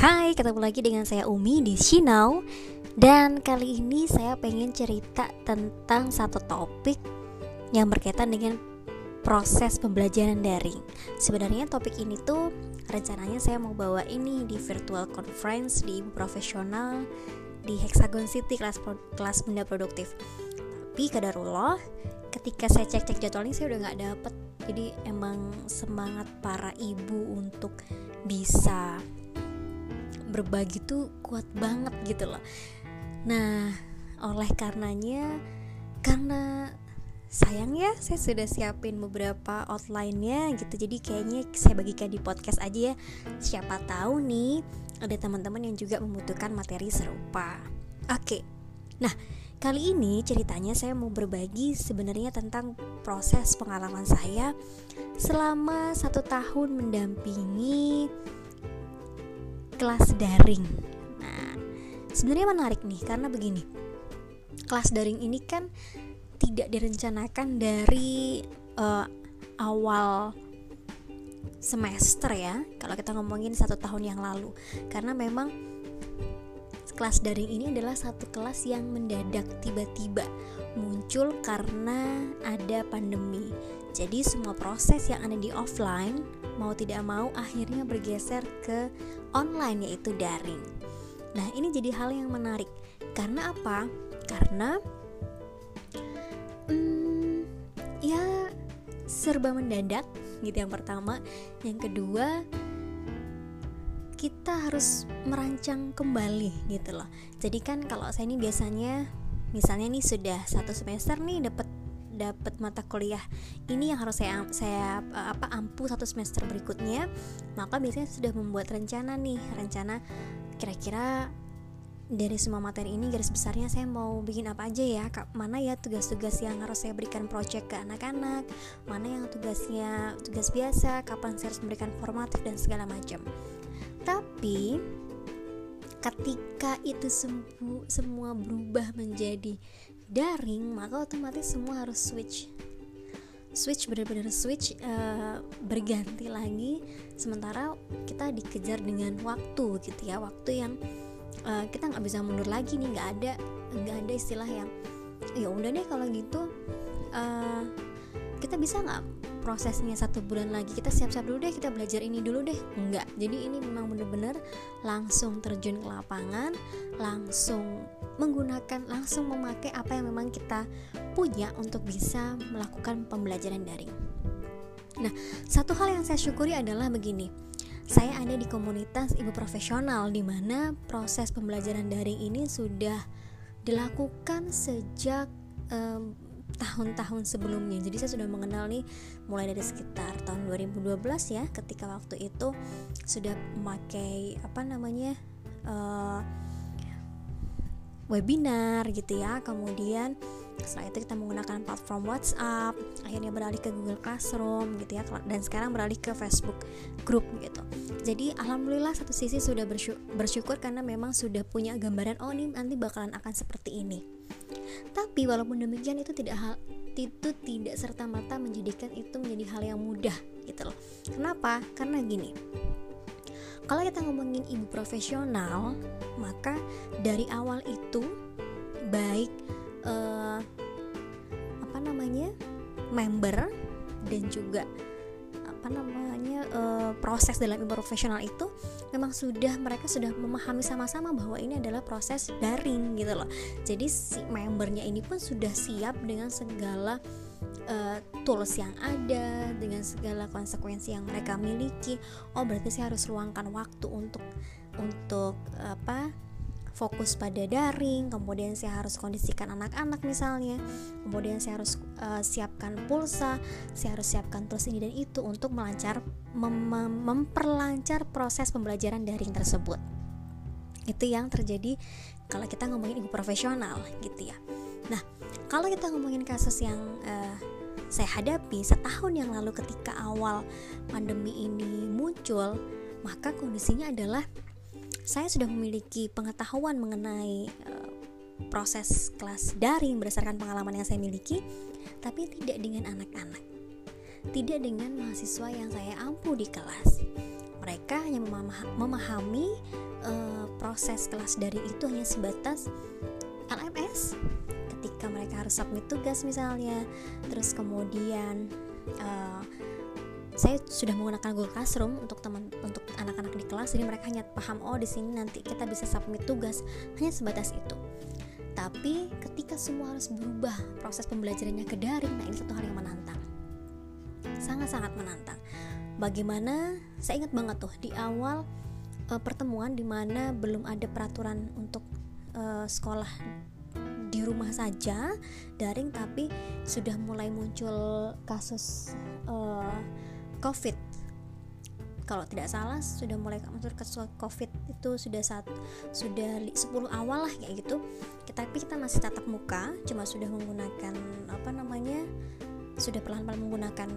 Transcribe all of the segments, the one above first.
Hai, ketemu lagi dengan saya Umi di Shinau Dan kali ini saya pengen cerita tentang satu topik yang berkaitan dengan proses pembelajaran daring. Sebenarnya topik ini tuh rencananya saya mau bawa ini di virtual conference di ibu profesional di Hexagon City kelas kelas benda produktif. Tapi kadarullah ketika saya cek-cek jadwalnya saya udah nggak dapet. Jadi emang semangat para ibu untuk bisa berbagi tuh kuat banget gitu loh. Nah oleh karenanya karena sayang ya saya sudah siapin beberapa outline-nya gitu. Jadi kayaknya saya bagikan di podcast aja ya. Siapa tahu nih ada teman-teman yang juga membutuhkan materi serupa. Oke nah kali ini ceritanya saya mau berbagi sebenarnya tentang proses pengalaman saya selama satu tahun mendampingi kelas daring. Nah, sebenarnya menarik nih karena begini. Kelas daring ini kan tidak direncanakan dari uh, awal semester ya kalau kita ngomongin satu tahun yang lalu karena memang kelas daring ini adalah satu kelas yang mendadak tiba-tiba muncul karena ada pandemi jadi semua proses yang ada di offline mau tidak mau akhirnya bergeser ke online yaitu daring. Nah, ini jadi hal yang menarik. Karena apa? Karena hmm, ya serba mendadak gitu yang pertama. Yang kedua, kita harus merancang kembali gitu loh. Jadi kan kalau saya ini biasanya misalnya nih sudah satu semester nih dapat dapat mata kuliah ini yang harus saya saya eh, apa ampuh satu semester berikutnya maka biasanya sudah membuat rencana nih. Rencana kira-kira dari semua materi ini garis besarnya saya mau bikin apa aja ya mana ya tugas-tugas yang harus saya berikan project ke anak-anak mana yang tugasnya tugas biasa kapan saya harus memberikan formatif dan segala macam tapi ketika itu semua, semua berubah menjadi daring maka otomatis semua harus switch. Switch benar-benar switch uh, berganti lagi. Sementara kita dikejar dengan waktu gitu ya. Waktu yang uh, kita nggak bisa mundur lagi nih. Nggak ada nggak ada istilah yang ya udah deh kalau gitu uh, kita bisa nggak prosesnya satu bulan lagi kita siap-siap dulu deh kita belajar ini dulu deh. Enggak. Jadi ini memang bener-bener langsung terjun ke lapangan langsung menggunakan langsung memakai apa yang memang kita punya untuk bisa melakukan pembelajaran daring. Nah satu hal yang saya syukuri adalah begini. Saya ada di komunitas ibu profesional di mana proses pembelajaran daring ini sudah dilakukan sejak um, tahun-tahun sebelumnya. Jadi saya sudah mengenal nih mulai dari sekitar tahun 2012 ya ketika waktu itu sudah memakai apa namanya uh, webinar gitu ya. Kemudian setelah itu kita menggunakan platform WhatsApp akhirnya beralih ke Google Classroom gitu ya dan sekarang beralih ke Facebook Group gitu. Jadi alhamdulillah satu sisi sudah bersyukur, karena memang sudah punya gambaran oh ini nanti bakalan akan seperti ini tapi walaupun demikian itu tidak hal itu tidak serta merta menjadikan itu menjadi hal yang mudah gitu loh. Kenapa? Karena gini. Kalau kita ngomongin ibu profesional, maka dari awal itu baik uh, apa namanya member dan juga apa namanya uh, proses dalam profesional itu memang sudah mereka sudah memahami sama-sama bahwa ini adalah proses daring gitu loh. Jadi si membernya ini pun sudah siap dengan segala uh, tools yang ada dengan segala konsekuensi yang mereka miliki. Oh berarti saya harus luangkan waktu untuk untuk apa fokus pada daring, kemudian saya harus kondisikan anak-anak misalnya, kemudian saya harus uh, siapkan pulsa, saya harus siapkan tools ini dan itu untuk melancar mem memperlancar proses pembelajaran daring tersebut. Itu yang terjadi kalau kita ngomongin ibu profesional gitu ya. Nah, kalau kita ngomongin kasus yang uh, saya hadapi setahun yang lalu ketika awal pandemi ini muncul, maka kondisinya adalah saya sudah memiliki pengetahuan mengenai uh, proses kelas daring berdasarkan pengalaman yang saya miliki, tapi tidak dengan anak-anak. Tidak dengan mahasiswa yang saya ampu di kelas. Mereka hanya memahami uh, proses kelas daring itu hanya sebatas LMS ketika mereka harus submit tugas misalnya terus kemudian uh, saya sudah menggunakan Google Classroom untuk teman untuk anak-anak di kelas jadi mereka hanya paham oh di sini nanti kita bisa submit tugas. Hanya sebatas itu. Tapi ketika semua harus berubah proses pembelajarannya ke daring nah ini satu hal yang menantang. Sangat-sangat menantang. Bagaimana saya ingat banget tuh di awal uh, pertemuan di mana belum ada peraturan untuk uh, sekolah di rumah saja daring tapi sudah mulai muncul kasus uh, COVID. Kalau tidak salah sudah mulai masuk ke covid itu sudah saat sudah 10 awal lah kayak gitu. Kita, tapi kita masih tatap muka cuma sudah menggunakan apa namanya sudah pelan-pelan menggunakan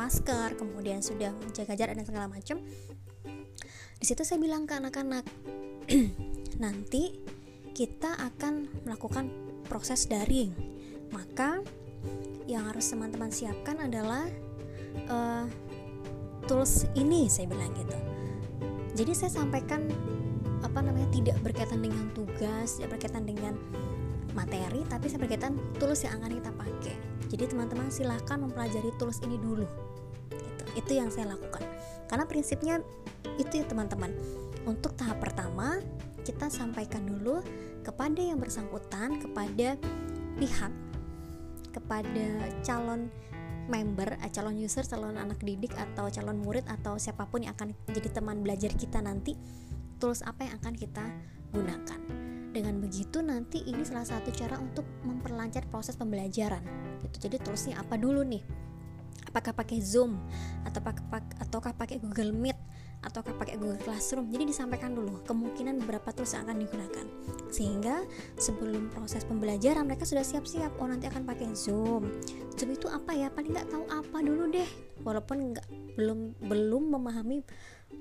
masker kemudian sudah menjaga jarak dan segala macam di situ saya bilang ke anak-anak nanti kita akan melakukan proses daring. Maka yang harus teman-teman siapkan adalah uh, tools ini saya bilang gitu. Jadi saya sampaikan apa namanya tidak berkaitan dengan tugas tidak berkaitan dengan materi tapi saya berkaitan tools yang akan kita pakai. Jadi teman-teman silahkan mempelajari tools ini dulu. Gitu. itu yang saya lakukan. Karena prinsipnya itu ya teman-teman. Untuk tahap pertama kita sampaikan dulu kepada yang bersangkutan kepada pihak kepada calon member, eh, calon user, calon anak didik atau calon murid atau siapa pun yang akan jadi teman belajar kita nanti, tools apa yang akan kita gunakan. Dengan begitu nanti ini salah satu cara untuk memperlancar proses pembelajaran. Gitu. Jadi toolsnya apa dulu nih? Apakah pakai Zoom atau ataukah pakai Google Meet ataukah pakai Google Classroom. Jadi disampaikan dulu kemungkinan beberapa tools yang akan digunakan. Sehingga sebelum proses pembelajaran mereka sudah siap-siap. Oh nanti akan pakai Zoom. Zoom itu apa ya? Paling nggak tahu apa dulu deh. Walaupun nggak belum belum memahami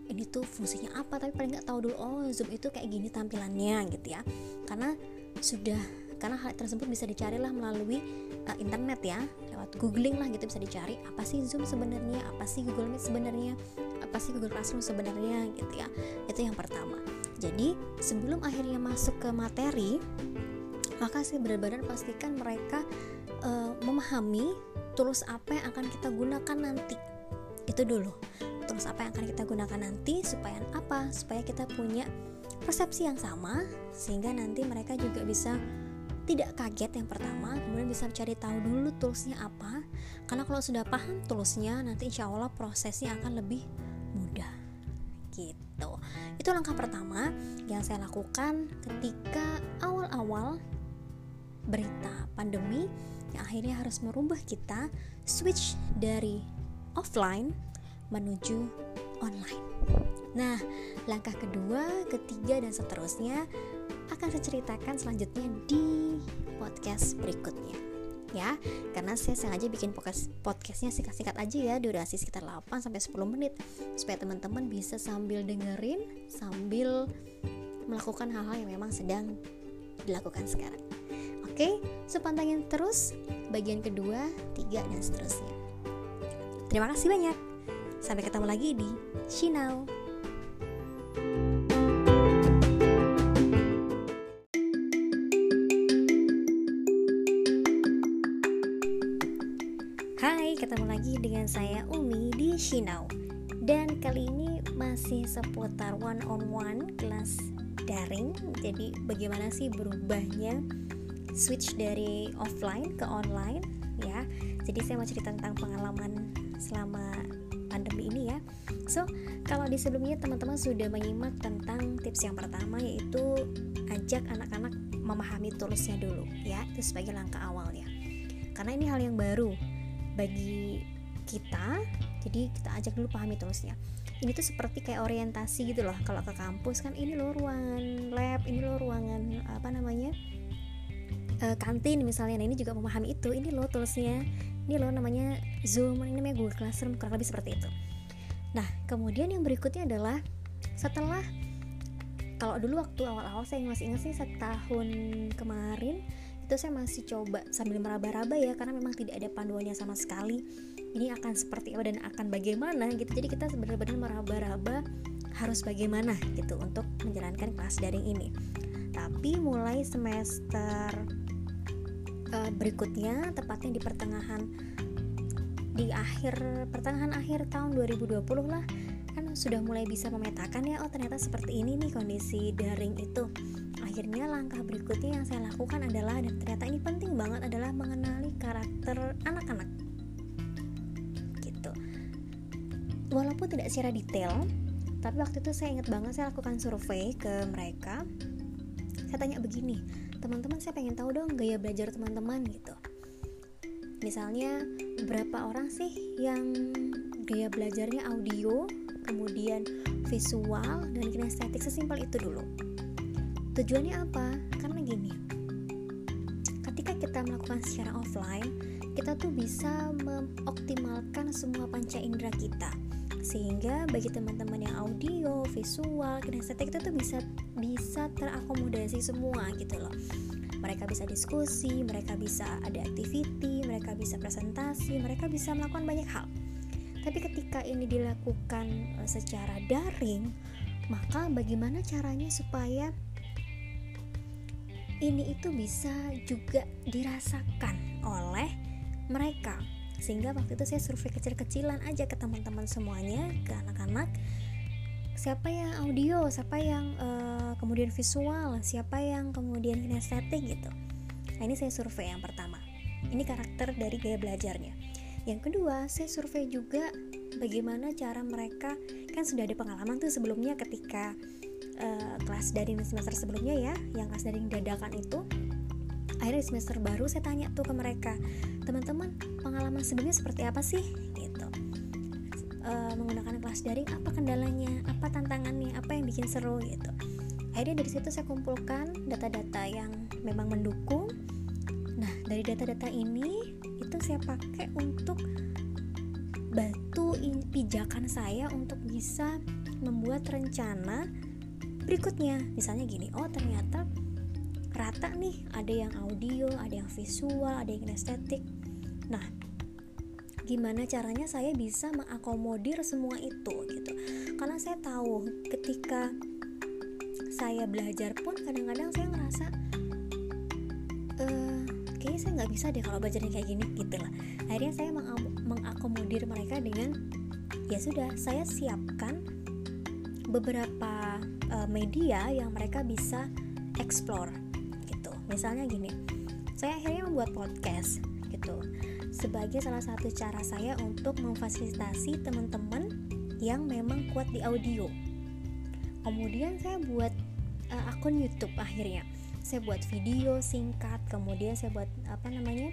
ini tuh fungsinya apa, tapi paling nggak tahu dulu. Oh Zoom itu kayak gini tampilannya gitu ya. Karena sudah karena hal tersebut bisa dicari lah melalui uh, internet ya lewat googling lah gitu bisa dicari apa sih zoom sebenarnya apa sih google meet sebenarnya apa sih Google Classroom sebenarnya gitu ya. Itu yang pertama. Jadi sebelum akhirnya masuk ke materi maka sih benar-benar pastikan mereka uh, memahami tools apa yang akan kita gunakan nanti. Itu dulu. Tools apa yang akan kita gunakan nanti supaya apa? Supaya kita punya persepsi yang sama sehingga nanti mereka juga bisa tidak kaget yang pertama kemudian bisa cari tahu dulu toolsnya apa. Karena kalau sudah paham toolsnya nanti insya Allah prosesnya akan lebih mudah. Gitu. Itu langkah pertama yang saya lakukan ketika awal-awal berita pandemi yang akhirnya harus merubah kita switch dari offline menuju online. Nah, langkah kedua, ketiga, dan seterusnya akan saya ceritakan selanjutnya di podcast berikutnya. Ya karena saya sengaja bikin podcast podcastnya singkat-singkat aja ya durasi sekitar 8 sampai 10 menit. Supaya teman-teman bisa sambil dengerin sambil melakukan hal-hal yang memang sedang dilakukan sekarang. Oke sepantangin terus bagian kedua tiga dan seterusnya. Terima kasih banyak. Sampai ketemu lagi di Shinau Shinau Dan kali ini masih seputar one on one kelas daring. Jadi bagaimana sih berubahnya switch dari offline ke online ya? Jadi saya mau cerita tentang pengalaman selama pandemi ini ya. So, kalau di sebelumnya teman-teman sudah menyimak tentang tips yang pertama yaitu ajak anak-anak memahami tulisnya dulu ya, itu sebagai langkah awalnya. Karena ini hal yang baru bagi kita jadi kita ajak dulu pahami terusnya ini tuh seperti kayak orientasi gitu loh. Kalau ke kampus kan ini loh ruangan lab ini loh ruangan apa namanya e, kantin misalnya. Nah ini juga memahami itu. Ini loh toolsnya. Ini loh namanya zoom ini namanya google classroom kurang lebih seperti itu. Nah kemudian yang berikutnya adalah setelah kalau dulu waktu awal-awal saya masih ingat sih setahun kemarin itu saya masih coba sambil meraba-raba ya karena memang tidak ada panduannya sama sekali ini akan seperti apa dan akan bagaimana gitu. Jadi kita benar-benar meraba-raba harus bagaimana gitu untuk menjalankan kelas daring ini. Tapi mulai semester uh, berikutnya tepatnya di pertengahan di akhir pertengahan akhir tahun 2020 lah kan sudah mulai bisa memetakan ya oh ternyata seperti ini nih kondisi daring itu. Akhirnya langkah berikutnya yang saya lakukan adalah dan ternyata ini penting banget adalah mengenali karakter anak-anak walaupun tidak secara detail tapi waktu itu saya ingat banget saya lakukan survei ke mereka. Saya tanya begini teman-teman saya pengen tahu dong gaya belajar teman-teman gitu. Misalnya berapa orang sih yang gaya belajarnya audio kemudian visual dan kinestetik? Sesimpel itu dulu. Tujuannya apa? Karena gini ketika kita melakukan secara offline kita tuh bisa mengoptimalkan semua panca indera kita sehingga bagi teman-teman yang audio, visual, kinestetik itu tuh bisa bisa terakomodasi semua gitu loh mereka bisa diskusi, mereka bisa ada activity, mereka bisa presentasi, mereka bisa melakukan banyak hal. Tapi ketika ini dilakukan eh, secara daring, maka bagaimana caranya supaya ini itu bisa juga dirasakan oleh mereka sehingga waktu itu saya survei kecil-kecilan aja ke teman-teman semuanya ke anak-anak. Siapa yang audio? Siapa yang uh, kemudian visual? Siapa yang kemudian kinestetik gitu? Nah ini saya survei yang pertama. Ini karakter dari gaya belajarnya. Yang kedua saya survei juga bagaimana cara mereka kan sudah ada pengalaman tuh sebelumnya ketika uh, kelas dari semester sebelumnya ya yang kelas dari dadakan itu akhirnya di semester baru saya tanya tuh ke mereka teman-teman pengalaman sebelumnya seperti apa sih? Gitu. Uh, menggunakan kelas daring apa kendalanya? Apa tantangannya? Apa yang bikin seru? Gitu. Akhirnya dari situ saya kumpulkan data-data yang memang mendukung. Nah dari data-data ini itu saya pakai untuk batu pijakan saya untuk bisa membuat rencana berikutnya. Misalnya gini oh ternyata rata nih ada yang audio ada yang visual ada yang estetik nah gimana caranya saya bisa mengakomodir semua itu gitu? Karena saya tahu ketika saya belajar pun kadang-kadang saya ngerasa uh, kayaknya saya nggak bisa deh kalau belajarnya kayak gini gitu lah. Akhirnya saya mengakomodir mereka dengan ya sudah saya siapkan beberapa uh, media yang mereka bisa explore misalnya gini saya akhirnya membuat podcast gitu. Sebagai salah satu cara saya untuk memfasilitasi teman-teman yang memang kuat di audio. Kemudian saya buat uh, akun YouTube akhirnya. Saya buat video singkat kemudian saya buat apa namanya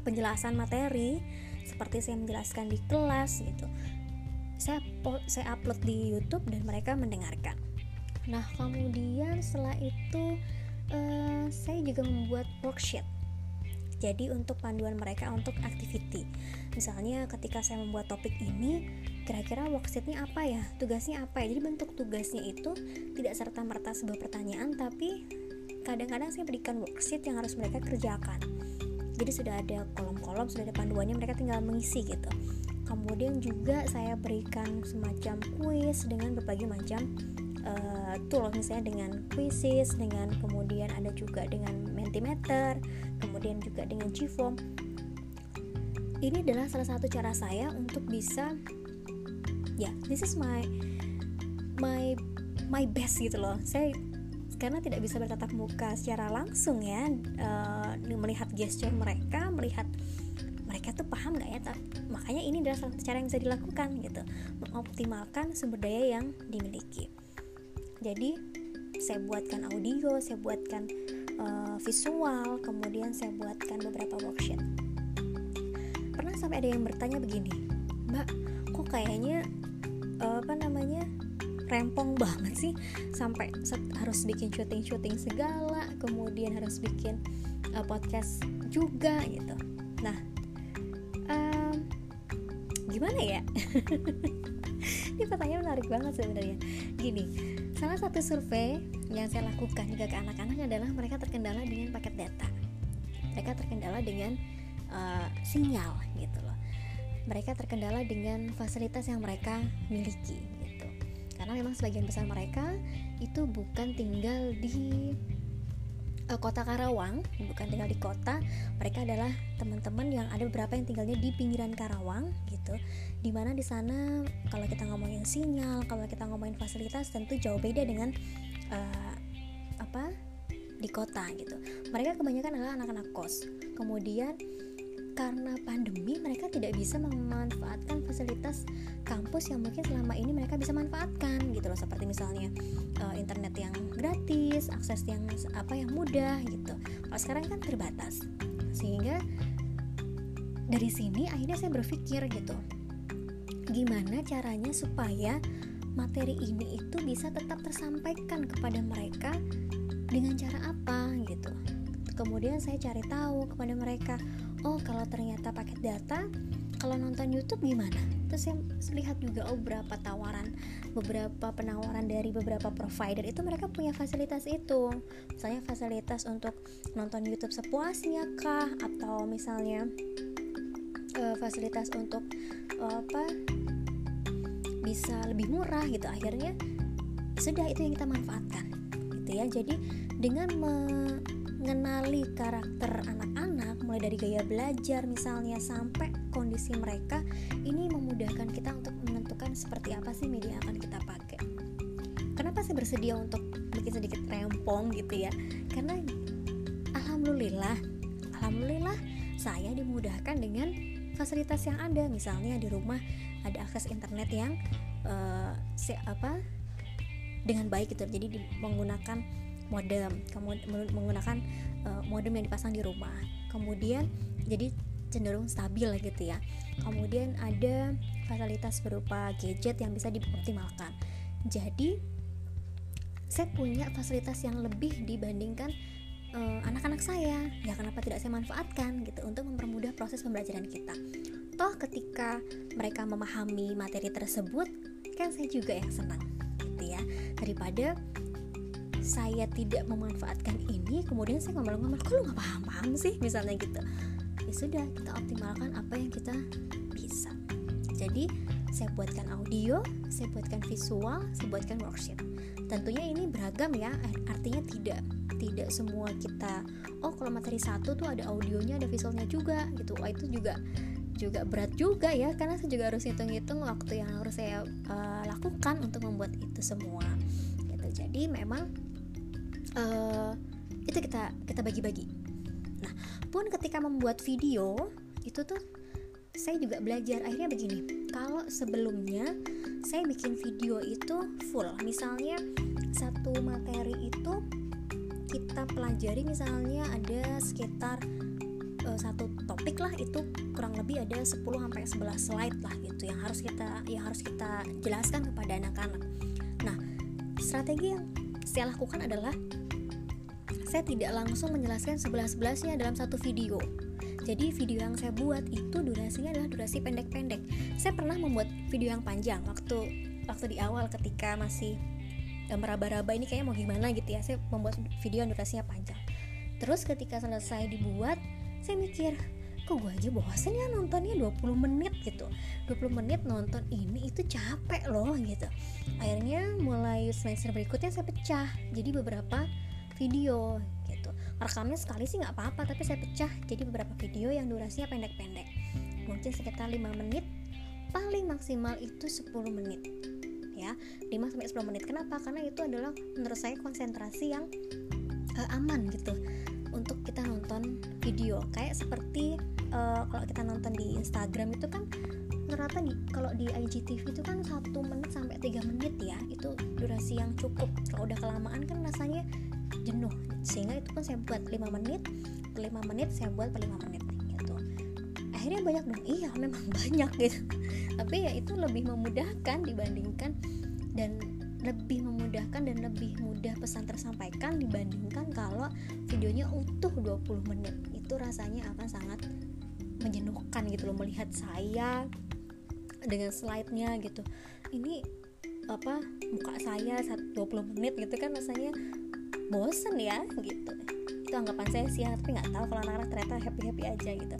penjelasan materi seperti saya menjelaskan di kelas gitu. Saya saya upload di YouTube dan mereka mendengarkan. Nah kemudian setelah itu uh, saya juga membuat worksheet. Jadi untuk panduan mereka untuk activity. Misalnya ketika saya membuat topik ini, kira-kira worksheetnya apa ya? Tugasnya apa ya? Jadi bentuk tugasnya itu tidak serta merta sebuah pertanyaan, tapi kadang-kadang saya berikan worksheet yang harus mereka kerjakan. Jadi sudah ada kolom-kolom, sudah ada panduannya, mereka tinggal mengisi gitu kemudian juga saya berikan semacam kuis dengan berbagai macam uh, tool misalnya dengan quizzes dengan kemudian ada juga dengan mentimeter kemudian juga dengan Gform. Ini adalah salah satu cara saya untuk bisa ya yeah, this is my my my best gitu loh. Saya karena tidak bisa bertatap muka secara langsung ya uh, melihat gesture mereka melihat mereka tuh paham nggak ya makanya ini adalah salah satu cara yang bisa dilakukan gitu mengoptimalkan sumber daya yang dimiliki jadi saya buatkan audio saya buatkan uh, visual kemudian saya buatkan beberapa worksheet. Pernah sampai ada yang bertanya begini mbak kok kayaknya uh, apa namanya rempong banget sih? Sampai harus bikin syuting-syuting segala kemudian harus bikin uh, podcast juga gitu. Nah gimana ya? Ini pertanyaan menarik banget sebenarnya. Gini salah satu survei yang saya lakukan juga ke anak-anak adalah mereka terkendala dengan paket data. Mereka terkendala dengan uh, sinyal gitu loh. Mereka terkendala dengan fasilitas yang mereka miliki gitu. Karena memang sebagian besar mereka itu bukan tinggal di uh, kota Karawang bukan tinggal di kota mereka adalah teman-teman yang ada beberapa yang tinggalnya di pinggiran Karawang gitu. Di mana di sana kalau kita ngomongin sinyal kalau kita ngomongin fasilitas tentu jauh beda dengan uh, apa di kota gitu. Mereka kebanyakan adalah anak-anak kos. Kemudian karena pandemi mereka tidak bisa memanfaatkan fasilitas kampus yang mungkin selama ini mereka bisa manfaatkan gitu loh. Seperti misalnya uh, internet yang gratis akses yang apa yang mudah gitu. Kalau sekarang kan terbatas. Sehingga dari sini akhirnya saya berpikir gitu gimana caranya supaya materi ini itu bisa tetap tersampaikan kepada mereka dengan cara apa gitu. Kemudian saya cari tahu kepada mereka oh kalau ternyata paket data kalau nonton YouTube gimana? Terus saya lihat juga oh beberapa tawaran beberapa penawaran dari beberapa provider itu mereka punya fasilitas itu. Misalnya fasilitas untuk nonton YouTube sepuasnya kah? Atau misalnya uh, fasilitas untuk uh, apa bisa lebih murah gitu. Akhirnya sudah itu yang kita manfaatkan gitu ya. Jadi dengan mengenali karakter anak-anak mulai dari gaya belajar misalnya sampai kondisi mereka ini memudahkan kita untuk menentukan seperti apa sih media yang akan kita pakai. Kenapa saya bersedia untuk bikin sedikit rempong gitu ya? Karena alhamdulillah alhamdulillah saya dimudahkan dengan fasilitas yang ada. Misalnya di rumah ada akses internet yang uh, si, apa dengan baik gitu. Jadi di, menggunakan modem kemudian menggunakan uh, modem yang dipasang di rumah kemudian jadi cenderung stabil gitu ya. Kemudian ada fasilitas berupa gadget yang bisa dioptimalkan. Jadi saya punya fasilitas yang lebih dibandingkan eh, anak-anak uh, saya. Ya kenapa tidak saya manfaatkan gitu untuk mempermudah proses pembelajaran kita. Toh ketika mereka memahami materi tersebut kan saya juga yang senang gitu ya. Daripada saya tidak memanfaatkan ini kemudian saya ngomel-ngomel kok lu nggak paham-paham sih? misalnya gitu. Ya sudah kita optimalkan apa yang kita bisa. Jadi saya buatkan audio saya buatkan visual saya buatkan worksheet tentunya ini beragam ya artinya tidak tidak semua kita oh kalau materi satu tuh ada audionya ada visualnya juga gitu. Wah itu juga juga berat juga ya karena saya juga harus hitung-hitung waktu yang harus saya uh, lakukan untuk membuat itu semua gitu. Jadi memang uh, itu kita kita bagi-bagi nah pun ketika membuat video itu tuh saya juga belajar akhirnya begini kalau sebelumnya saya bikin video itu full misalnya satu materi itu kita pelajari misalnya ada sekitar uh, satu topik lah itu kurang lebih ada 10 sampai 11 slide lah gitu yang harus kita yang harus kita jelaskan kepada anak-anak. Nah, strategi yang saya lakukan adalah saya tidak langsung menjelaskan sebelas-belasnya dalam satu video. Jadi video yang saya buat itu durasinya adalah durasi pendek-pendek. Saya pernah membuat video yang panjang waktu waktu di awal ketika masih meraba-raba ini kayaknya mau gimana gitu ya. Saya membuat video yang durasinya panjang. Terus ketika selesai dibuat, saya mikir, kok gue aja bosan ya nontonnya 20 menit gitu 20 menit nonton ini itu capek loh gitu akhirnya mulai semester berikutnya saya pecah jadi beberapa video gitu. Rekamnya sekali sih nggak apa-apa tapi saya pecah. Jadi beberapa video yang durasinya pendek-pendek. Mungkin sekitar 5 menit. Paling maksimal itu 10 menit ya. 5 sampai 10 menit. Kenapa? Karena itu adalah menurut saya konsentrasi yang uh, aman gitu untuk kita nonton video. Kayak seperti uh, kalau kita nonton di Instagram itu kan rata di kalau di IGTV itu kan satu menit sampai tiga menit ya. Itu durasi yang cukup. Kalau udah kelamaan kan rasanya jenuh. Sehingga itu pun saya buat 5 menit per 5 menit saya buat per 5 menit gitu. Akhirnya banyak dong. Iya memang banyak gitu. Tapi ya itu lebih memudahkan dibandingkan dan lebih memudahkan dan lebih mudah pesan tersampaikan dibandingkan kalau videonya utuh 20 menit. Itu rasanya akan sangat menjenuhkan gitu loh melihat saya dengan slide-nya gitu. Ini apa muka saya 20 menit gitu kan rasanya bosen ya gitu itu anggapan saya sih tapi nggak tahu kalau anak-anak ternyata happy happy aja gitu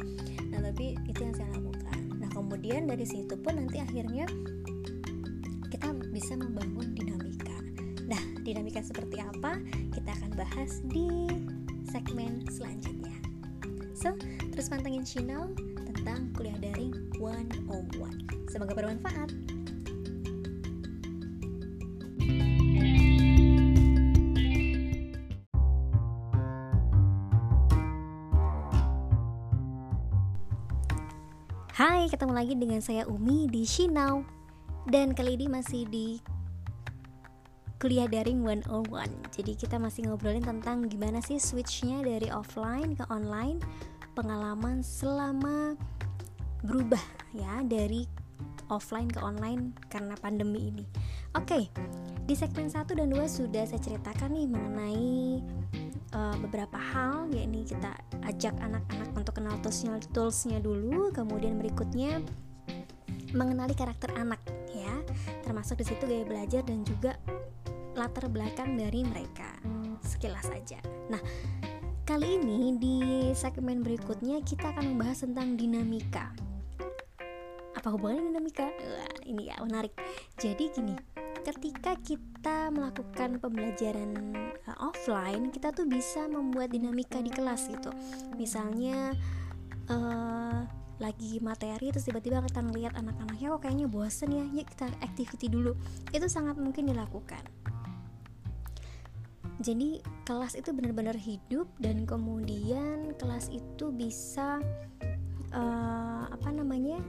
nah tapi itu yang saya lakukan nah kemudian dari situ pun nanti akhirnya kita bisa membangun dinamika. Nah, dinamika seperti apa? Kita akan bahas di segmen selanjutnya. So, terus pantengin channel tentang kuliah daring one on one. Semoga bermanfaat. Hai, ketemu lagi dengan saya Umi di Shinau Dan kali ini masih di kuliah daring 101 Jadi kita masih ngobrolin tentang gimana sih switchnya dari offline ke online Pengalaman selama berubah ya dari offline ke online karena pandemi ini. Oke, di segmen 1 dan 2 sudah saya ceritakan nih mengenai uh, beberapa hal yakni kita ajak anak-anak untuk kenal toolsnya toolsnya dulu kemudian berikutnya mengenali karakter anak ya. Termasuk di situ gaya belajar dan juga latar belakang dari mereka. Sekilas saja. Nah kali ini di segmen berikutnya kita akan membahas tentang dinamika. Apa hubungannya dinamika? Wah, ini ya menarik. Jadi gini ketika kita melakukan pembelajaran uh, offline kita tuh bisa membuat dinamika di kelas gitu. Misalnya uh, lagi materi terus tiba-tiba kita ngeliat anak-anaknya kok kayaknya bosen ya yuk kita activity dulu. Itu sangat mungkin dilakukan. Jadi kelas itu benar-benar hidup dan kemudian kelas itu bisa uh, apa namanya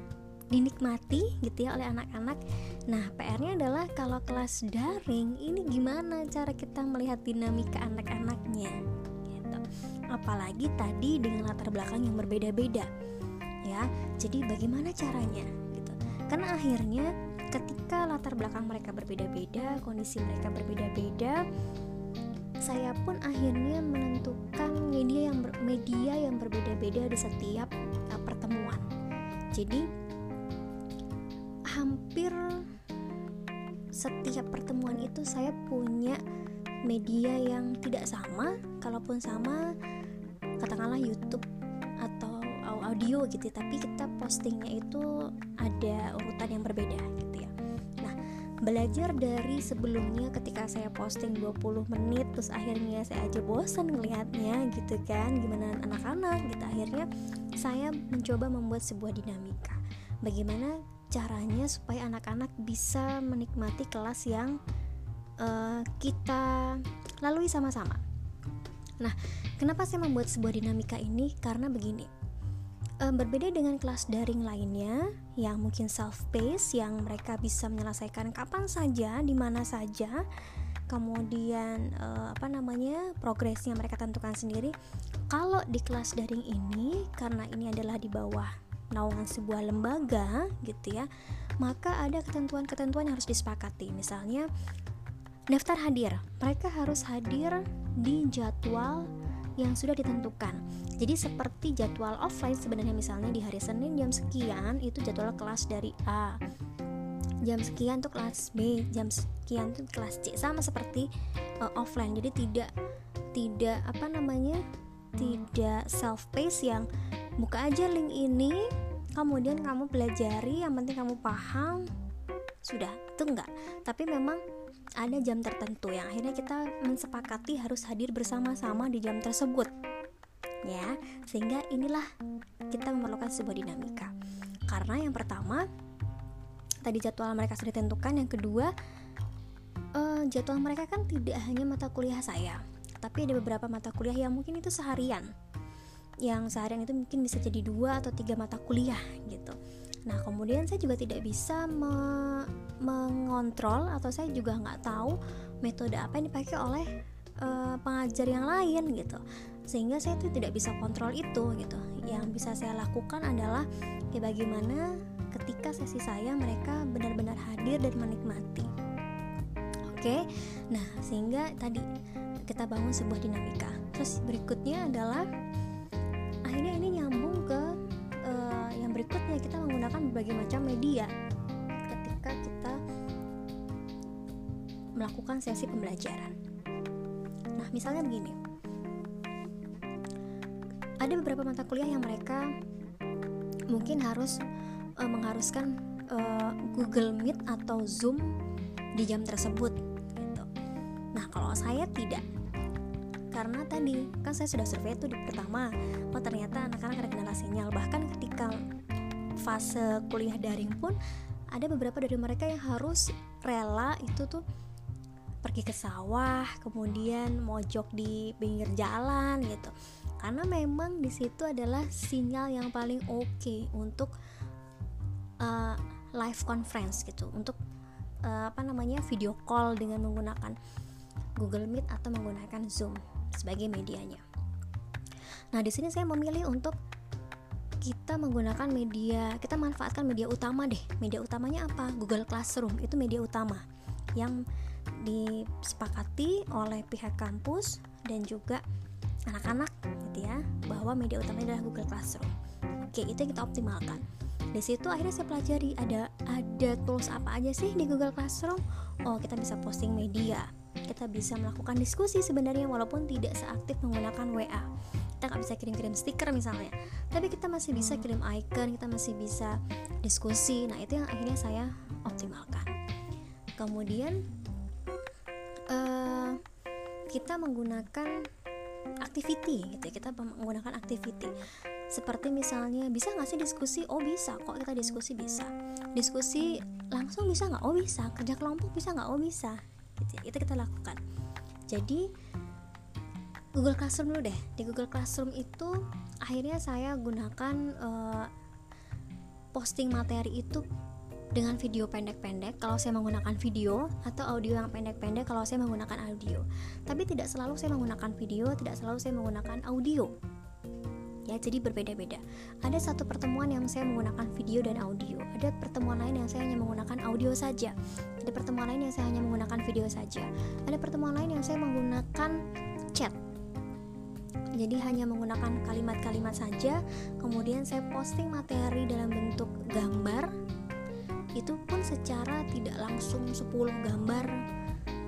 dinikmati gitu ya oleh anak-anak. Nah, PR-nya adalah kalau kelas daring ini gimana cara kita melihat dinamika anak-anaknya gitu. Apalagi tadi dengan latar belakang yang berbeda-beda. Ya. Jadi bagaimana caranya gitu. Karena akhirnya ketika latar belakang mereka berbeda-beda, kondisi mereka berbeda-beda, saya pun akhirnya menentukan media yang media yang berbeda-beda di setiap uh, pertemuan. Jadi hampir setiap pertemuan itu saya punya media yang tidak sama kalaupun sama katakanlah YouTube atau audio gitu ya, tapi kita postingnya itu ada urutan yang berbeda gitu ya. Nah belajar dari sebelumnya ketika saya posting 20 menit terus akhirnya saya aja bosan ngelihatnya gitu kan gimana anak-anak gitu. Akhirnya saya mencoba membuat sebuah dinamika. Bagaimana caranya supaya anak-anak bisa menikmati kelas yang uh, kita lalui sama-sama. Nah, kenapa saya membuat sebuah dinamika ini? Karena begini, uh, berbeda dengan kelas daring lainnya yang mungkin self pace, yang mereka bisa menyelesaikan kapan saja, di mana saja, kemudian uh, apa namanya progresnya mereka tentukan sendiri. Kalau di kelas daring ini, karena ini adalah di bawah naungan sebuah lembaga gitu ya maka ada ketentuan-ketentuan yang harus disepakati. Misalnya daftar hadir. Mereka harus hadir di jadwal yang sudah ditentukan. Jadi seperti jadwal offline sebenarnya misalnya di hari Senin jam sekian itu jadwal kelas dari A. Jam sekian tuh kelas B jam sekian tuh kelas C. Sama seperti uh, offline. Jadi tidak tidak apa namanya tidak self pace yang buka aja link ini kemudian kamu pelajari yang penting kamu paham. Sudah itu enggak. Tapi memang ada jam tertentu yang akhirnya kita mensepakati harus hadir bersama-sama di jam tersebut. Ya sehingga inilah kita memerlukan sebuah dinamika. Karena yang pertama tadi jadwal mereka sudah ditentukan. Yang kedua uh, jadwal mereka kan tidak hanya mata kuliah saya tapi ada beberapa mata kuliah yang mungkin itu seharian yang seharian itu mungkin bisa jadi dua atau tiga mata kuliah gitu. Nah kemudian saya juga tidak bisa me mengontrol atau saya juga nggak tahu metode apa yang dipakai oleh uh, pengajar yang lain gitu. Sehingga saya tuh tidak bisa kontrol itu gitu. Yang bisa saya lakukan adalah ya bagaimana ketika sesi saya mereka benar-benar hadir dan menikmati. Oke, nah sehingga tadi kita bangun sebuah dinamika. Terus berikutnya adalah akhirnya ini nyambung ke uh, yang berikutnya kita menggunakan berbagai macam media ketika kita melakukan sesi pembelajaran. Nah, misalnya begini. Ada beberapa mata kuliah yang mereka mungkin harus uh, mengharuskan uh, Google Meet atau Zoom di jam tersebut gitu. Nah kalau saya tidak karena tadi kan saya sudah survei itu di pertama oh ternyata anak-anak ada kendala sinyal. Bahkan ketika fase kuliah daring pun ada beberapa dari mereka yang harus rela itu tuh pergi ke sawah kemudian mojok di pinggir jalan gitu. Karena memang di situ adalah sinyal yang paling oke okay untuk uh, live conference gitu. Untuk uh, apa namanya video call dengan menggunakan Google Meet atau menggunakan Zoom sebagai medianya. Nah, di sini saya memilih untuk kita menggunakan media, kita manfaatkan media utama deh. Media utamanya apa? Google Classroom itu media utama yang disepakati oleh pihak kampus dan juga anak-anak gitu ya bahwa media utamanya adalah Google Classroom. Oke, itu yang kita optimalkan. Di situ akhirnya saya pelajari ada ada tools apa aja sih di Google Classroom. Oh, kita bisa posting media, kita bisa melakukan diskusi sebenarnya walaupun tidak seaktif menggunakan WA kita nggak bisa kirim-kirim stiker misalnya. Tapi kita masih bisa kirim icon kita masih bisa diskusi. Nah itu yang akhirnya saya optimalkan. Kemudian uh, kita menggunakan activity gitu ya. Kita menggunakan activity. Seperti misalnya bisa nggak sih diskusi? Oh bisa kok kita diskusi bisa. Diskusi langsung bisa nggak? Oh bisa. Kerja kelompok bisa nggak? Oh bisa gitu. Itu kita lakukan. Jadi Google Classroom dulu deh. Di Google Classroom itu akhirnya saya gunakan uh, posting materi itu dengan video pendek-pendek. Kalau saya menggunakan video atau audio yang pendek-pendek kalau saya menggunakan audio. Tapi tidak selalu saya menggunakan video tidak selalu saya menggunakan audio ya jadi berbeda-beda. Ada satu pertemuan yang saya menggunakan video dan audio. Ada pertemuan lain yang saya hanya menggunakan audio saja. Ada pertemuan lain yang saya hanya menggunakan video saja. Ada pertemuan lain yang saya menggunakan chat. Jadi hanya menggunakan kalimat-kalimat saja. Kemudian saya posting materi dalam bentuk gambar. Itu pun secara tidak langsung 10 gambar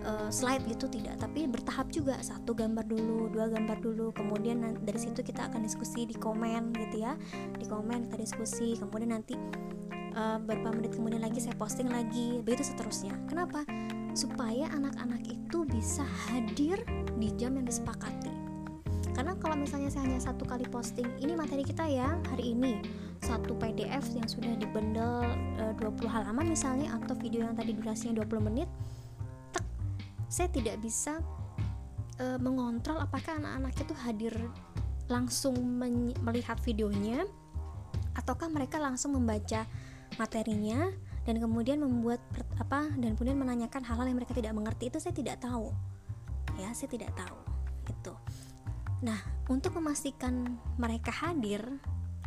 uh, slide gitu tidak. Tapi bertahap juga satu gambar dulu dua gambar dulu kemudian dari situ kita akan diskusi di komen gitu ya di komen kita diskusi kemudian nanti uh, beberapa menit kemudian lagi saya posting lagi begitu seterusnya. Kenapa? Supaya anak-anak itu bisa hadir di jam yang disepakati. Karena kalau misalnya saya hanya satu kali posting ini materi kita ya hari ini. Satu PDF yang sudah dibendel e, 20 halaman misalnya atau video yang tadi durasinya 20 menit saya tidak bisa e, mengontrol apakah anak-anak itu hadir langsung melihat videonya ataukah mereka langsung membaca materinya dan kemudian membuat apa dan kemudian menanyakan hal-hal yang mereka tidak mengerti. Itu saya tidak tahu. Ya saya tidak tahu gitu. Nah untuk memastikan mereka hadir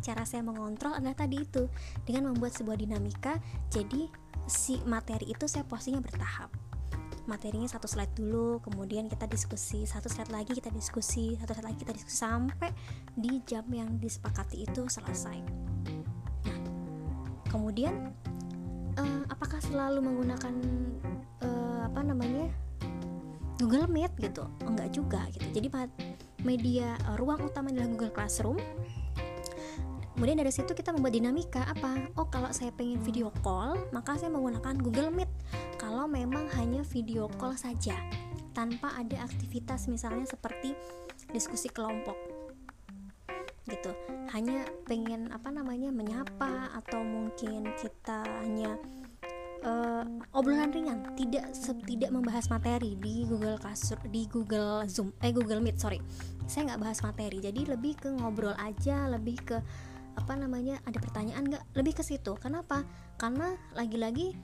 cara saya mengontrol adalah tadi itu. Dengan membuat sebuah dinamika jadi si materi itu saya postingnya bertahap materinya satu slide dulu kemudian kita diskusi satu slide lagi kita diskusi satu slide lagi kita diskusi sampai di jam yang disepakati itu selesai. Nah kemudian uh, apakah selalu menggunakan uh, apa namanya Google Meet gitu? Enggak juga gitu. Jadi media uh, ruang utama adalah Google Classroom kemudian dari situ kita membuat dinamika apa? Oh kalau saya pengen video call maka saya menggunakan Google Meet. Kalau memang hanya video call saja tanpa ada aktivitas misalnya seperti diskusi kelompok. Gitu. Hanya pengen apa namanya menyapa atau mungkin kita hanya uh, obrolan ringan. Tidak tidak membahas materi di Google Classroom di Google Zoom eh Google Meet sorry. Saya nggak bahas materi jadi lebih ke ngobrol aja lebih ke apa namanya ada pertanyaan nggak? Lebih ke situ. Kenapa? Karena lagi-lagi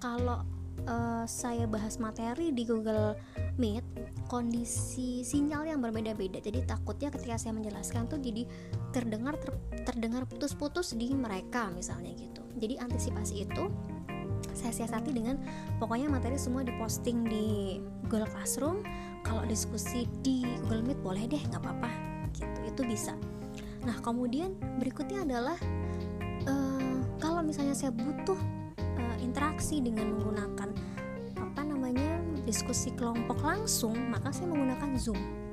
kalau uh, saya bahas materi di Google Meet kondisi sinyal yang berbeda-beda. Jadi takutnya ketika saya menjelaskan tuh jadi terdengar ter, terdengar putus-putus di mereka misalnya gitu. Jadi antisipasi itu saya siasati dengan pokoknya materi semua diposting di Google Classroom. Kalau diskusi di Google Meet boleh deh nggak apa-apa gitu. Itu bisa nah kemudian berikutnya adalah uh, kalau misalnya saya butuh uh, interaksi dengan menggunakan apa namanya diskusi kelompok langsung maka saya menggunakan Zoom.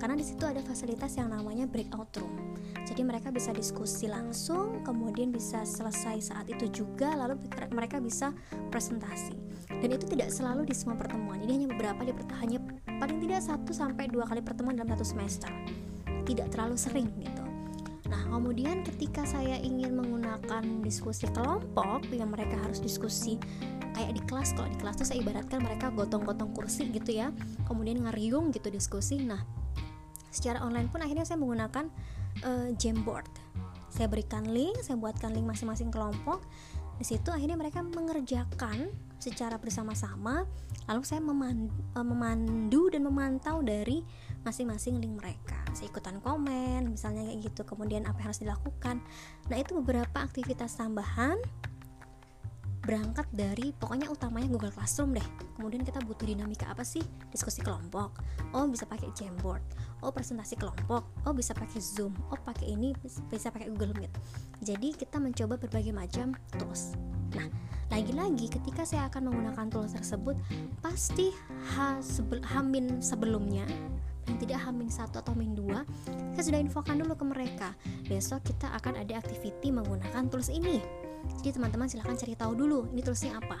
Karena di situ ada fasilitas yang namanya breakout room. Jadi mereka bisa diskusi langsung kemudian bisa selesai saat itu juga lalu mereka bisa presentasi. Dan itu tidak selalu di semua pertemuan. Jadi hanya beberapa di hanya paling tidak satu sampai dua kali pertemuan dalam satu semester. Tidak terlalu sering gitu Nah, kemudian ketika saya ingin menggunakan diskusi kelompok yang mereka harus diskusi kayak di kelas, kalau di kelas tuh saya ibaratkan mereka gotong-gotong kursi gitu ya, kemudian ngeriung gitu diskusi. Nah, secara online pun akhirnya saya menggunakan uh, Jamboard. Saya berikan link, saya buatkan link masing-masing kelompok. Di situ akhirnya mereka mengerjakan secara bersama-sama, lalu saya memandu, uh, memandu dan memantau dari masing-masing link mereka. Saya ikutan komen misalnya kayak gitu. Kemudian apa yang harus dilakukan? Nah itu beberapa aktivitas tambahan berangkat dari pokoknya utamanya Google Classroom deh. Kemudian kita butuh dinamika apa sih? Diskusi kelompok. Oh bisa pakai Jamboard. Oh presentasi kelompok. Oh bisa pakai Zoom. Oh pakai ini bisa pakai Google Meet. Jadi kita mencoba berbagai macam tools. Nah lagi-lagi ketika saya akan menggunakan tools tersebut pasti ha, sebel, hamin sebelumnya tidak hamin satu atau hamin dua saya sudah infokan dulu ke mereka. Besok kita akan ada activity menggunakan tools ini. Jadi teman-teman silahkan cari tahu dulu ini toolsnya apa.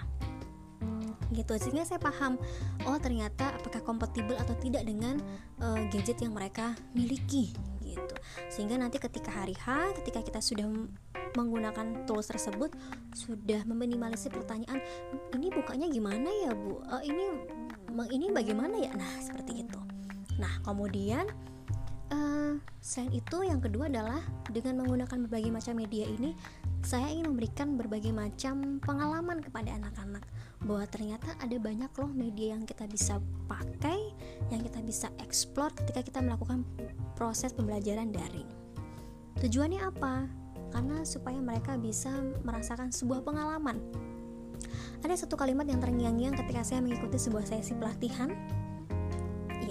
Gitu sehingga saya paham oh ternyata apakah kompatibel atau tidak dengan uh, gadget yang mereka miliki gitu. Sehingga nanti ketika hari H ketika kita sudah menggunakan tools tersebut sudah meminimalisir pertanyaan ini bukanya gimana ya bu? Uh, ini ini bagaimana ya? Nah seperti itu Nah, kemudian uh, selain itu yang kedua adalah dengan menggunakan berbagai macam media ini saya ingin memberikan berbagai macam pengalaman kepada anak-anak bahwa ternyata ada banyak loh media yang kita bisa pakai, yang kita bisa explore ketika kita melakukan proses pembelajaran daring. Tujuannya apa? Karena supaya mereka bisa merasakan sebuah pengalaman. Ada satu kalimat yang terngiang-ngiang ketika saya mengikuti sebuah sesi pelatihan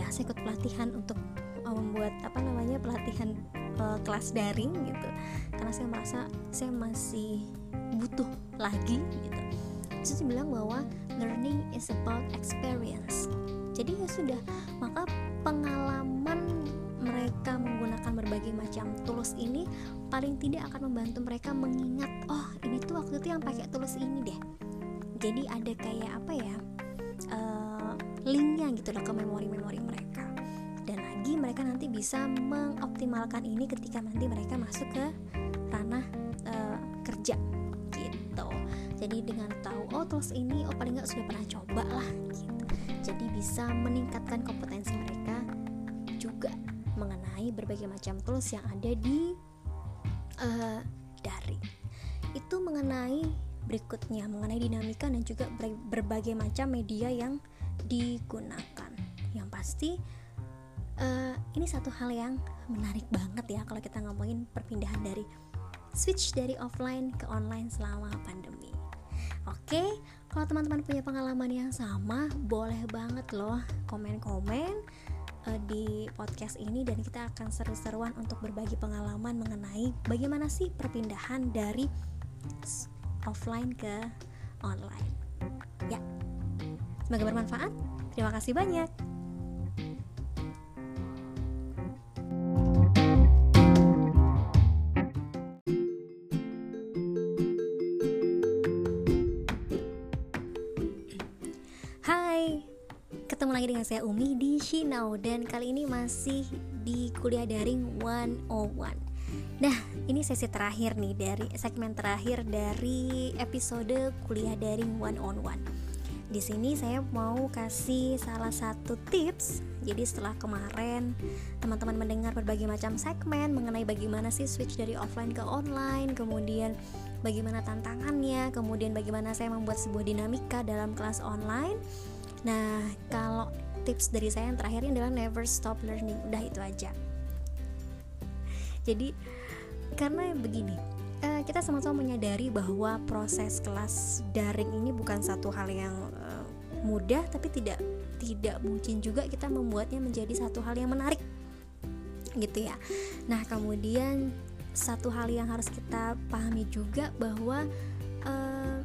saya ikut pelatihan untuk uh, membuat apa namanya pelatihan uh, kelas daring gitu. Karena saya merasa saya masih butuh lagi gitu. Saya bilang bahwa learning is about experience. Jadi ya sudah maka pengalaman mereka menggunakan berbagai macam tools ini paling tidak akan membantu mereka mengingat oh ini tuh waktu itu yang pakai tools ini deh. Jadi ada kayak apa ya uh, linknya gitu loh ke memori-memori mereka. Dan lagi mereka nanti bisa mengoptimalkan ini ketika nanti mereka masuk ke ranah uh, kerja gitu. Jadi dengan tahu oh tools ini oh paling nggak sudah pernah coba lah gitu. Jadi bisa meningkatkan kompetensi mereka juga mengenai berbagai macam tools yang ada di uh, daring itu mengenai berikutnya mengenai dinamika dan juga berbagai macam media yang digunakan. Yang pasti uh, ini satu hal yang menarik banget ya kalau kita ngomongin perpindahan dari switch dari offline ke online selama pandemi. Oke, kalau teman-teman punya pengalaman yang sama, boleh banget loh komen-komen uh, di podcast ini dan kita akan seru-seruan untuk berbagi pengalaman mengenai bagaimana sih perpindahan dari offline ke online. Ya, Semoga bermanfaat. Terima kasih banyak. Hai, ketemu lagi dengan saya Umi di Shinau dan kali ini masih di kuliah daring 101. Nah, ini sesi terakhir nih dari segmen terakhir dari episode kuliah daring one on one di sini saya mau kasih salah satu tips. Jadi setelah kemarin teman-teman mendengar berbagai macam segmen mengenai bagaimana sih switch dari offline ke online, kemudian bagaimana tantangannya, kemudian bagaimana saya membuat sebuah dinamika dalam kelas online. Nah, kalau tips dari saya yang terakhir ini adalah never stop learning. Udah itu aja. Jadi karena begini, uh, kita sama-sama menyadari bahwa proses kelas daring ini bukan satu hal yang uh, mudah tapi tidak tidak mungkin juga kita membuatnya menjadi satu hal yang menarik gitu ya. Nah, kemudian satu hal yang harus kita pahami juga bahwa uh,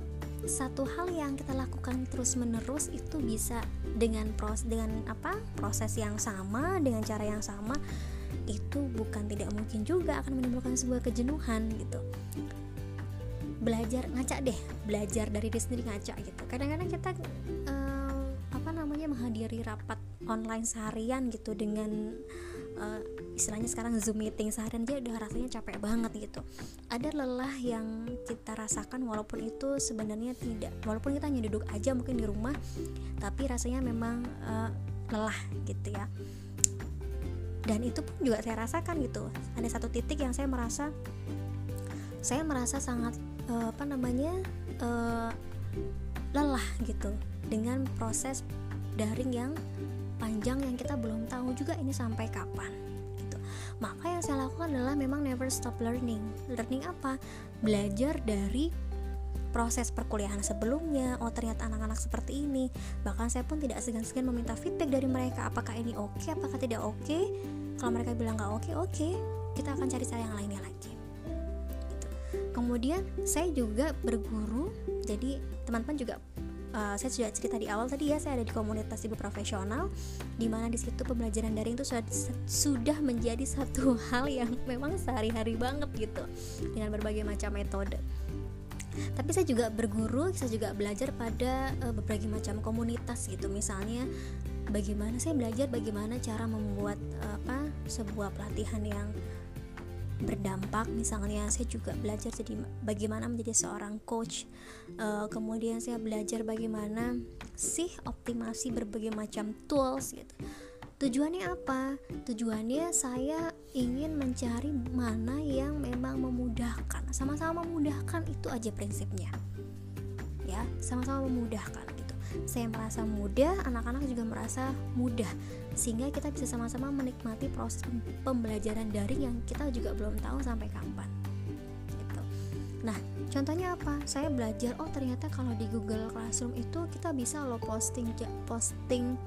satu hal yang kita lakukan terus-menerus itu bisa dengan proses dengan apa? proses yang sama, dengan cara yang sama itu bukan tidak mungkin juga akan menimbulkan sebuah kejenuhan gitu. Belajar ngaca deh belajar dari diri sendiri ngaca gitu. Kadang-kadang kita uh, apa namanya menghadiri rapat online seharian gitu dengan uh, istilahnya sekarang zoom meeting seharian aja udah rasanya capek banget gitu. Ada lelah yang kita rasakan walaupun itu sebenarnya tidak walaupun kita hanya duduk aja mungkin di rumah tapi rasanya memang uh, lelah gitu ya dan itu pun juga saya rasakan gitu. Ada satu titik yang saya merasa saya merasa sangat uh, apa namanya uh, lelah gitu dengan proses daring yang panjang yang kita belum tahu juga ini sampai kapan gitu. Maka yang saya lakukan adalah memang never stop learning. Learning apa? Belajar dari proses perkuliahan sebelumnya oh ternyata anak-anak seperti ini bahkan saya pun tidak segan-segan meminta feedback dari mereka apakah ini oke okay, apakah tidak oke okay. kalau mereka bilang nggak oke okay, oke okay, kita akan cari cara yang lainnya lagi gitu. kemudian saya juga berguru jadi teman-teman juga uh, saya sudah cerita di awal tadi ya saya ada di komunitas ibu profesional di mana di situ pembelajaran daring itu sudah sudah menjadi satu hal yang memang sehari-hari banget gitu dengan berbagai macam metode tapi saya juga berguru saya juga belajar pada uh, berbagai macam komunitas gitu. Misalnya bagaimana saya belajar bagaimana cara membuat uh, apa sebuah pelatihan yang berdampak. Misalnya saya juga belajar jadi bagaimana menjadi seorang coach. Uh, kemudian saya belajar bagaimana sih optimasi berbagai macam tools gitu. Tujuannya apa? Tujuannya saya ingin mencari mana yang memang memudahkan. Sama-sama memudahkan itu aja prinsipnya. Ya, sama-sama memudahkan gitu. Saya merasa mudah, anak-anak juga merasa mudah sehingga kita bisa sama-sama menikmati proses pembelajaran daring yang kita juga belum tahu sampai kapan. Gitu. Nah, contohnya apa? Saya belajar oh ternyata kalau di Google Classroom itu kita bisa lo posting posting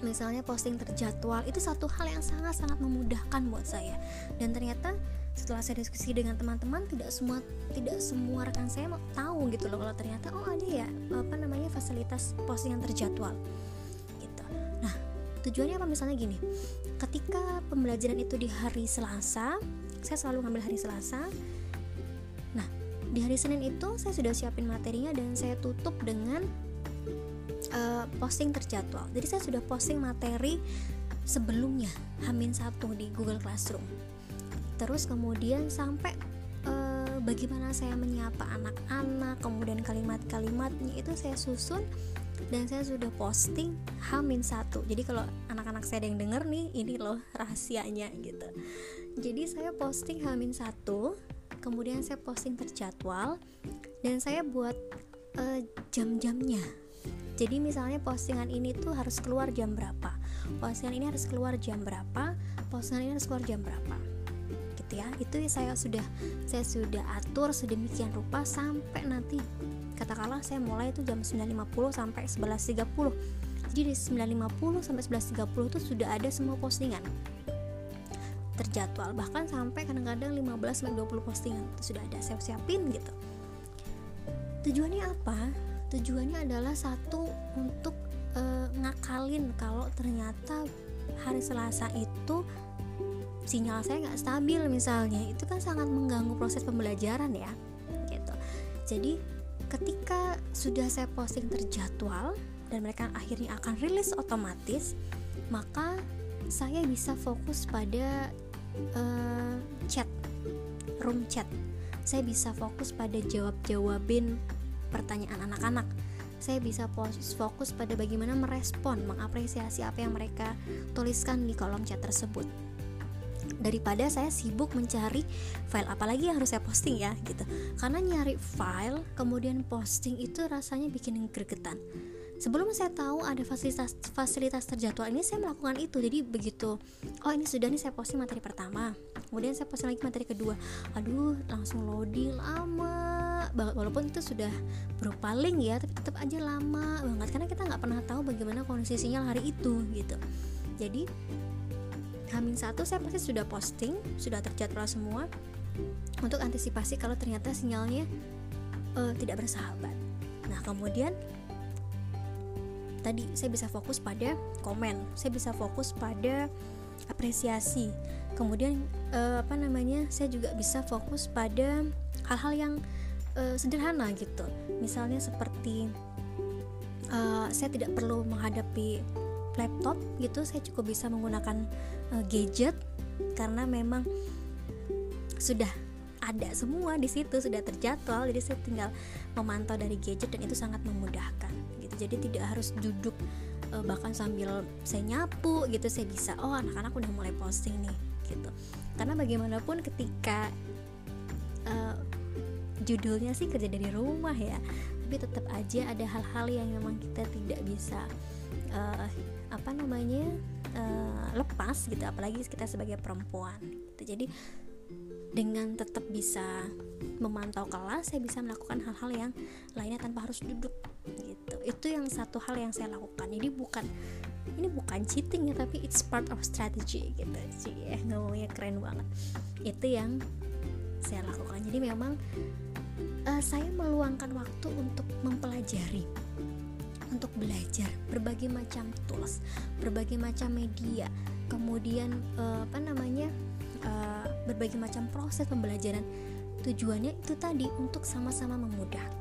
misalnya posting terjadwal itu satu hal yang sangat-sangat memudahkan buat saya. Dan ternyata setelah saya diskusi dengan teman-teman tidak semua tidak semua rekan saya mau tahu gitu loh kalau ternyata oh ada ya apa namanya fasilitas postingan terjadwal gitu. Nah tujuannya apa? Misalnya gini ketika pembelajaran itu di hari Selasa saya selalu ngambil hari Selasa. Nah di hari Senin itu saya sudah siapin materinya dan saya tutup dengan uh, posting terjadwal. Jadi saya sudah posting materi sebelumnya Hamin satu di Google Classroom. Terus kemudian sampai uh, bagaimana saya menyapa anak-anak kemudian kalimat-kalimatnya itu saya susun dan saya sudah posting Hamin satu jadi kalau anak-anak saya ada yang denger nih ini loh rahasianya gitu. Jadi saya posting Hamin satu kemudian saya posting terjadwal dan saya buat uh, jam-jamnya jadi misalnya postingan ini tuh harus keluar jam berapa? Postingan ini harus keluar jam berapa? Postingan ini harus keluar jam berapa? Gitu ya. Itu saya sudah saya sudah atur sedemikian rupa sampai nanti katakanlah saya mulai itu jam 9.50 sampai 11.30 jadi di 9.50 sampai 11.30 itu sudah ada semua postingan. Terjadwal. Bahkan sampai kadang-kadang 15 sampai 20 postingan itu sudah ada. Saya siapin gitu. Tujuannya apa tujuannya adalah satu untuk e, ngakalin kalau ternyata hari Selasa itu sinyal saya nggak stabil misalnya. Itu kan sangat mengganggu proses pembelajaran ya gitu. Jadi ketika sudah saya posting terjadwal dan mereka akhirnya akan rilis otomatis maka saya bisa fokus pada uh, chat room chat. Saya bisa fokus pada jawab jawabin pertanyaan anak-anak saya bisa fokus pada bagaimana merespon, mengapresiasi apa yang mereka tuliskan di kolom chat tersebut. Daripada saya sibuk mencari file apalagi yang harus saya posting ya gitu. Karena nyari file kemudian posting itu rasanya bikin gregetan. Sebelum saya tahu ada fasilitas fasilitas terjadwal ini saya melakukan itu. Jadi begitu oh ini sudah nih saya posting materi pertama. Kemudian saya posting lagi materi kedua. Aduh, langsung loading lama banget walaupun itu sudah berupa link ya tapi tetap aja lama banget karena kita nggak pernah tahu bagaimana kondisi sinyal hari itu gitu jadi Hamin satu saya pasti sudah posting sudah terjadwal semua untuk antisipasi kalau ternyata sinyalnya uh, tidak bersahabat nah kemudian tadi saya bisa fokus pada komen saya bisa fokus pada apresiasi. Kemudian uh, apa namanya saya juga bisa fokus pada hal-hal yang uh, sederhana gitu. Misalnya seperti uh, saya tidak perlu menghadapi laptop gitu saya cukup bisa menggunakan uh, gadget karena memang sudah ada semua di situ sudah terjadwal. Jadi saya tinggal memantau dari gadget dan itu sangat memudahkan jadi tidak harus duduk uh, bahkan sambil saya nyapu gitu saya bisa oh anak-anak udah mulai posting nih gitu karena bagaimanapun ketika uh, judulnya sih kerja dari rumah ya tapi tetap aja ada hal-hal yang memang kita tidak bisa uh, apa namanya uh, lepas gitu apalagi kita sebagai perempuan gitu. jadi dengan tetap bisa memantau kelas saya bisa melakukan hal-hal yang lainnya tanpa harus duduk gitu. Itu yang satu hal yang saya lakukan. Jadi bukan ini bukan cheating ya tapi it's part of strategy gitu. Sih ya ngomongnya keren banget. Itu yang saya lakukan. Jadi memang uh, saya meluangkan waktu untuk mempelajari untuk belajar berbagai macam tools berbagai macam media kemudian uh, apa namanya uh, berbagai macam proses pembelajaran. Tujuannya itu tadi untuk sama-sama memudahkan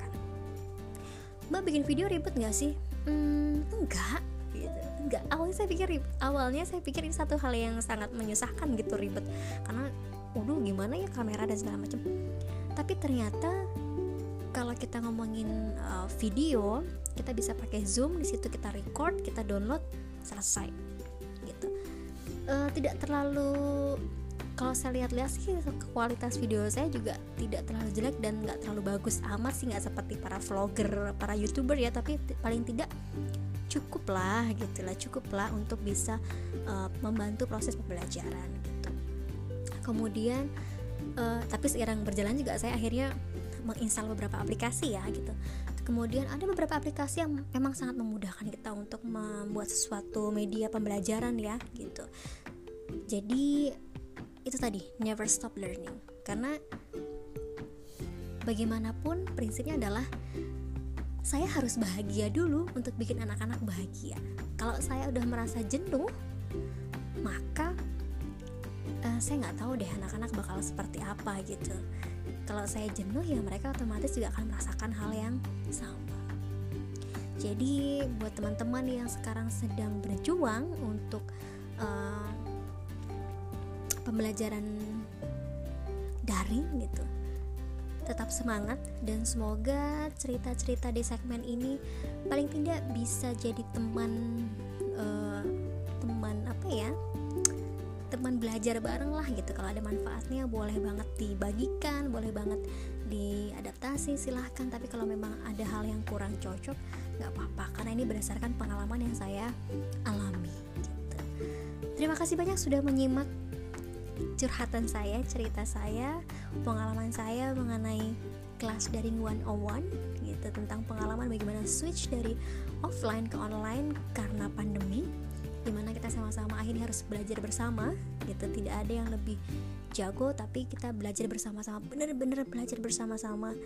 mbak bikin video ribet nggak sih? Hmm, enggak. Gitu. enggak. Awalnya saya pikir awalnya saya pikir ini satu hal yang sangat menyusahkan gitu ribet. Karena waduh gimana ya kamera dan segala macam. Tapi ternyata kalau kita ngomongin uh, video kita bisa pakai zoom di situ kita record kita download selesai. Gitu. Uh, tidak terlalu kalau saya lihat-lihat sih kualitas video saya juga tidak terlalu jelek dan nggak terlalu bagus amat sih nggak seperti para vlogger para youtuber ya. Tapi paling tidak cukup lah gitu lah cukup lah untuk bisa uh, membantu proses pembelajaran gitu. Kemudian uh, tapi sekarang berjalan juga saya akhirnya menginstal beberapa aplikasi ya gitu. Kemudian ada beberapa aplikasi yang memang sangat memudahkan kita untuk membuat sesuatu media pembelajaran ya gitu. Jadi itu tadi never stop learning. Karena bagaimanapun prinsipnya adalah saya harus bahagia dulu untuk bikin anak-anak bahagia. Kalau saya udah merasa jenuh maka uh, saya nggak tahu deh anak-anak bakal seperti apa gitu. Kalau saya jenuh ya mereka otomatis juga akan merasakan hal yang sama. Jadi buat teman-teman yang sekarang sedang berjuang untuk uh, pembelajaran daring gitu. Tetap semangat dan semoga cerita-cerita di segmen ini paling tidak bisa jadi teman uh, teman apa ya? Teman belajar bareng lah gitu. Kalau ada manfaatnya boleh banget dibagikan boleh banget diadaptasi silahkan. Tapi kalau memang ada hal yang kurang cocok nggak apa-apa. Karena ini berdasarkan pengalaman yang saya alami gitu. terima kasih banyak sudah menyimak curhatan saya, cerita saya, pengalaman saya mengenai kelas daring 101 gitu tentang pengalaman bagaimana switch dari offline ke online karena pandemi di mana kita sama-sama akhirnya harus belajar bersama gitu. Tidak ada yang lebih jago tapi kita belajar bersama-sama bener-bener belajar bersama-sama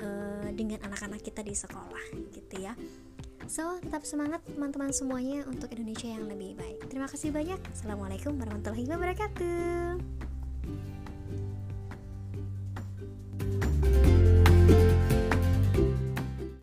uh, dengan anak-anak kita di sekolah gitu ya So, tetap semangat teman-teman semuanya untuk Indonesia yang lebih baik. Terima kasih banyak. Assalamualaikum warahmatullahi wabarakatuh.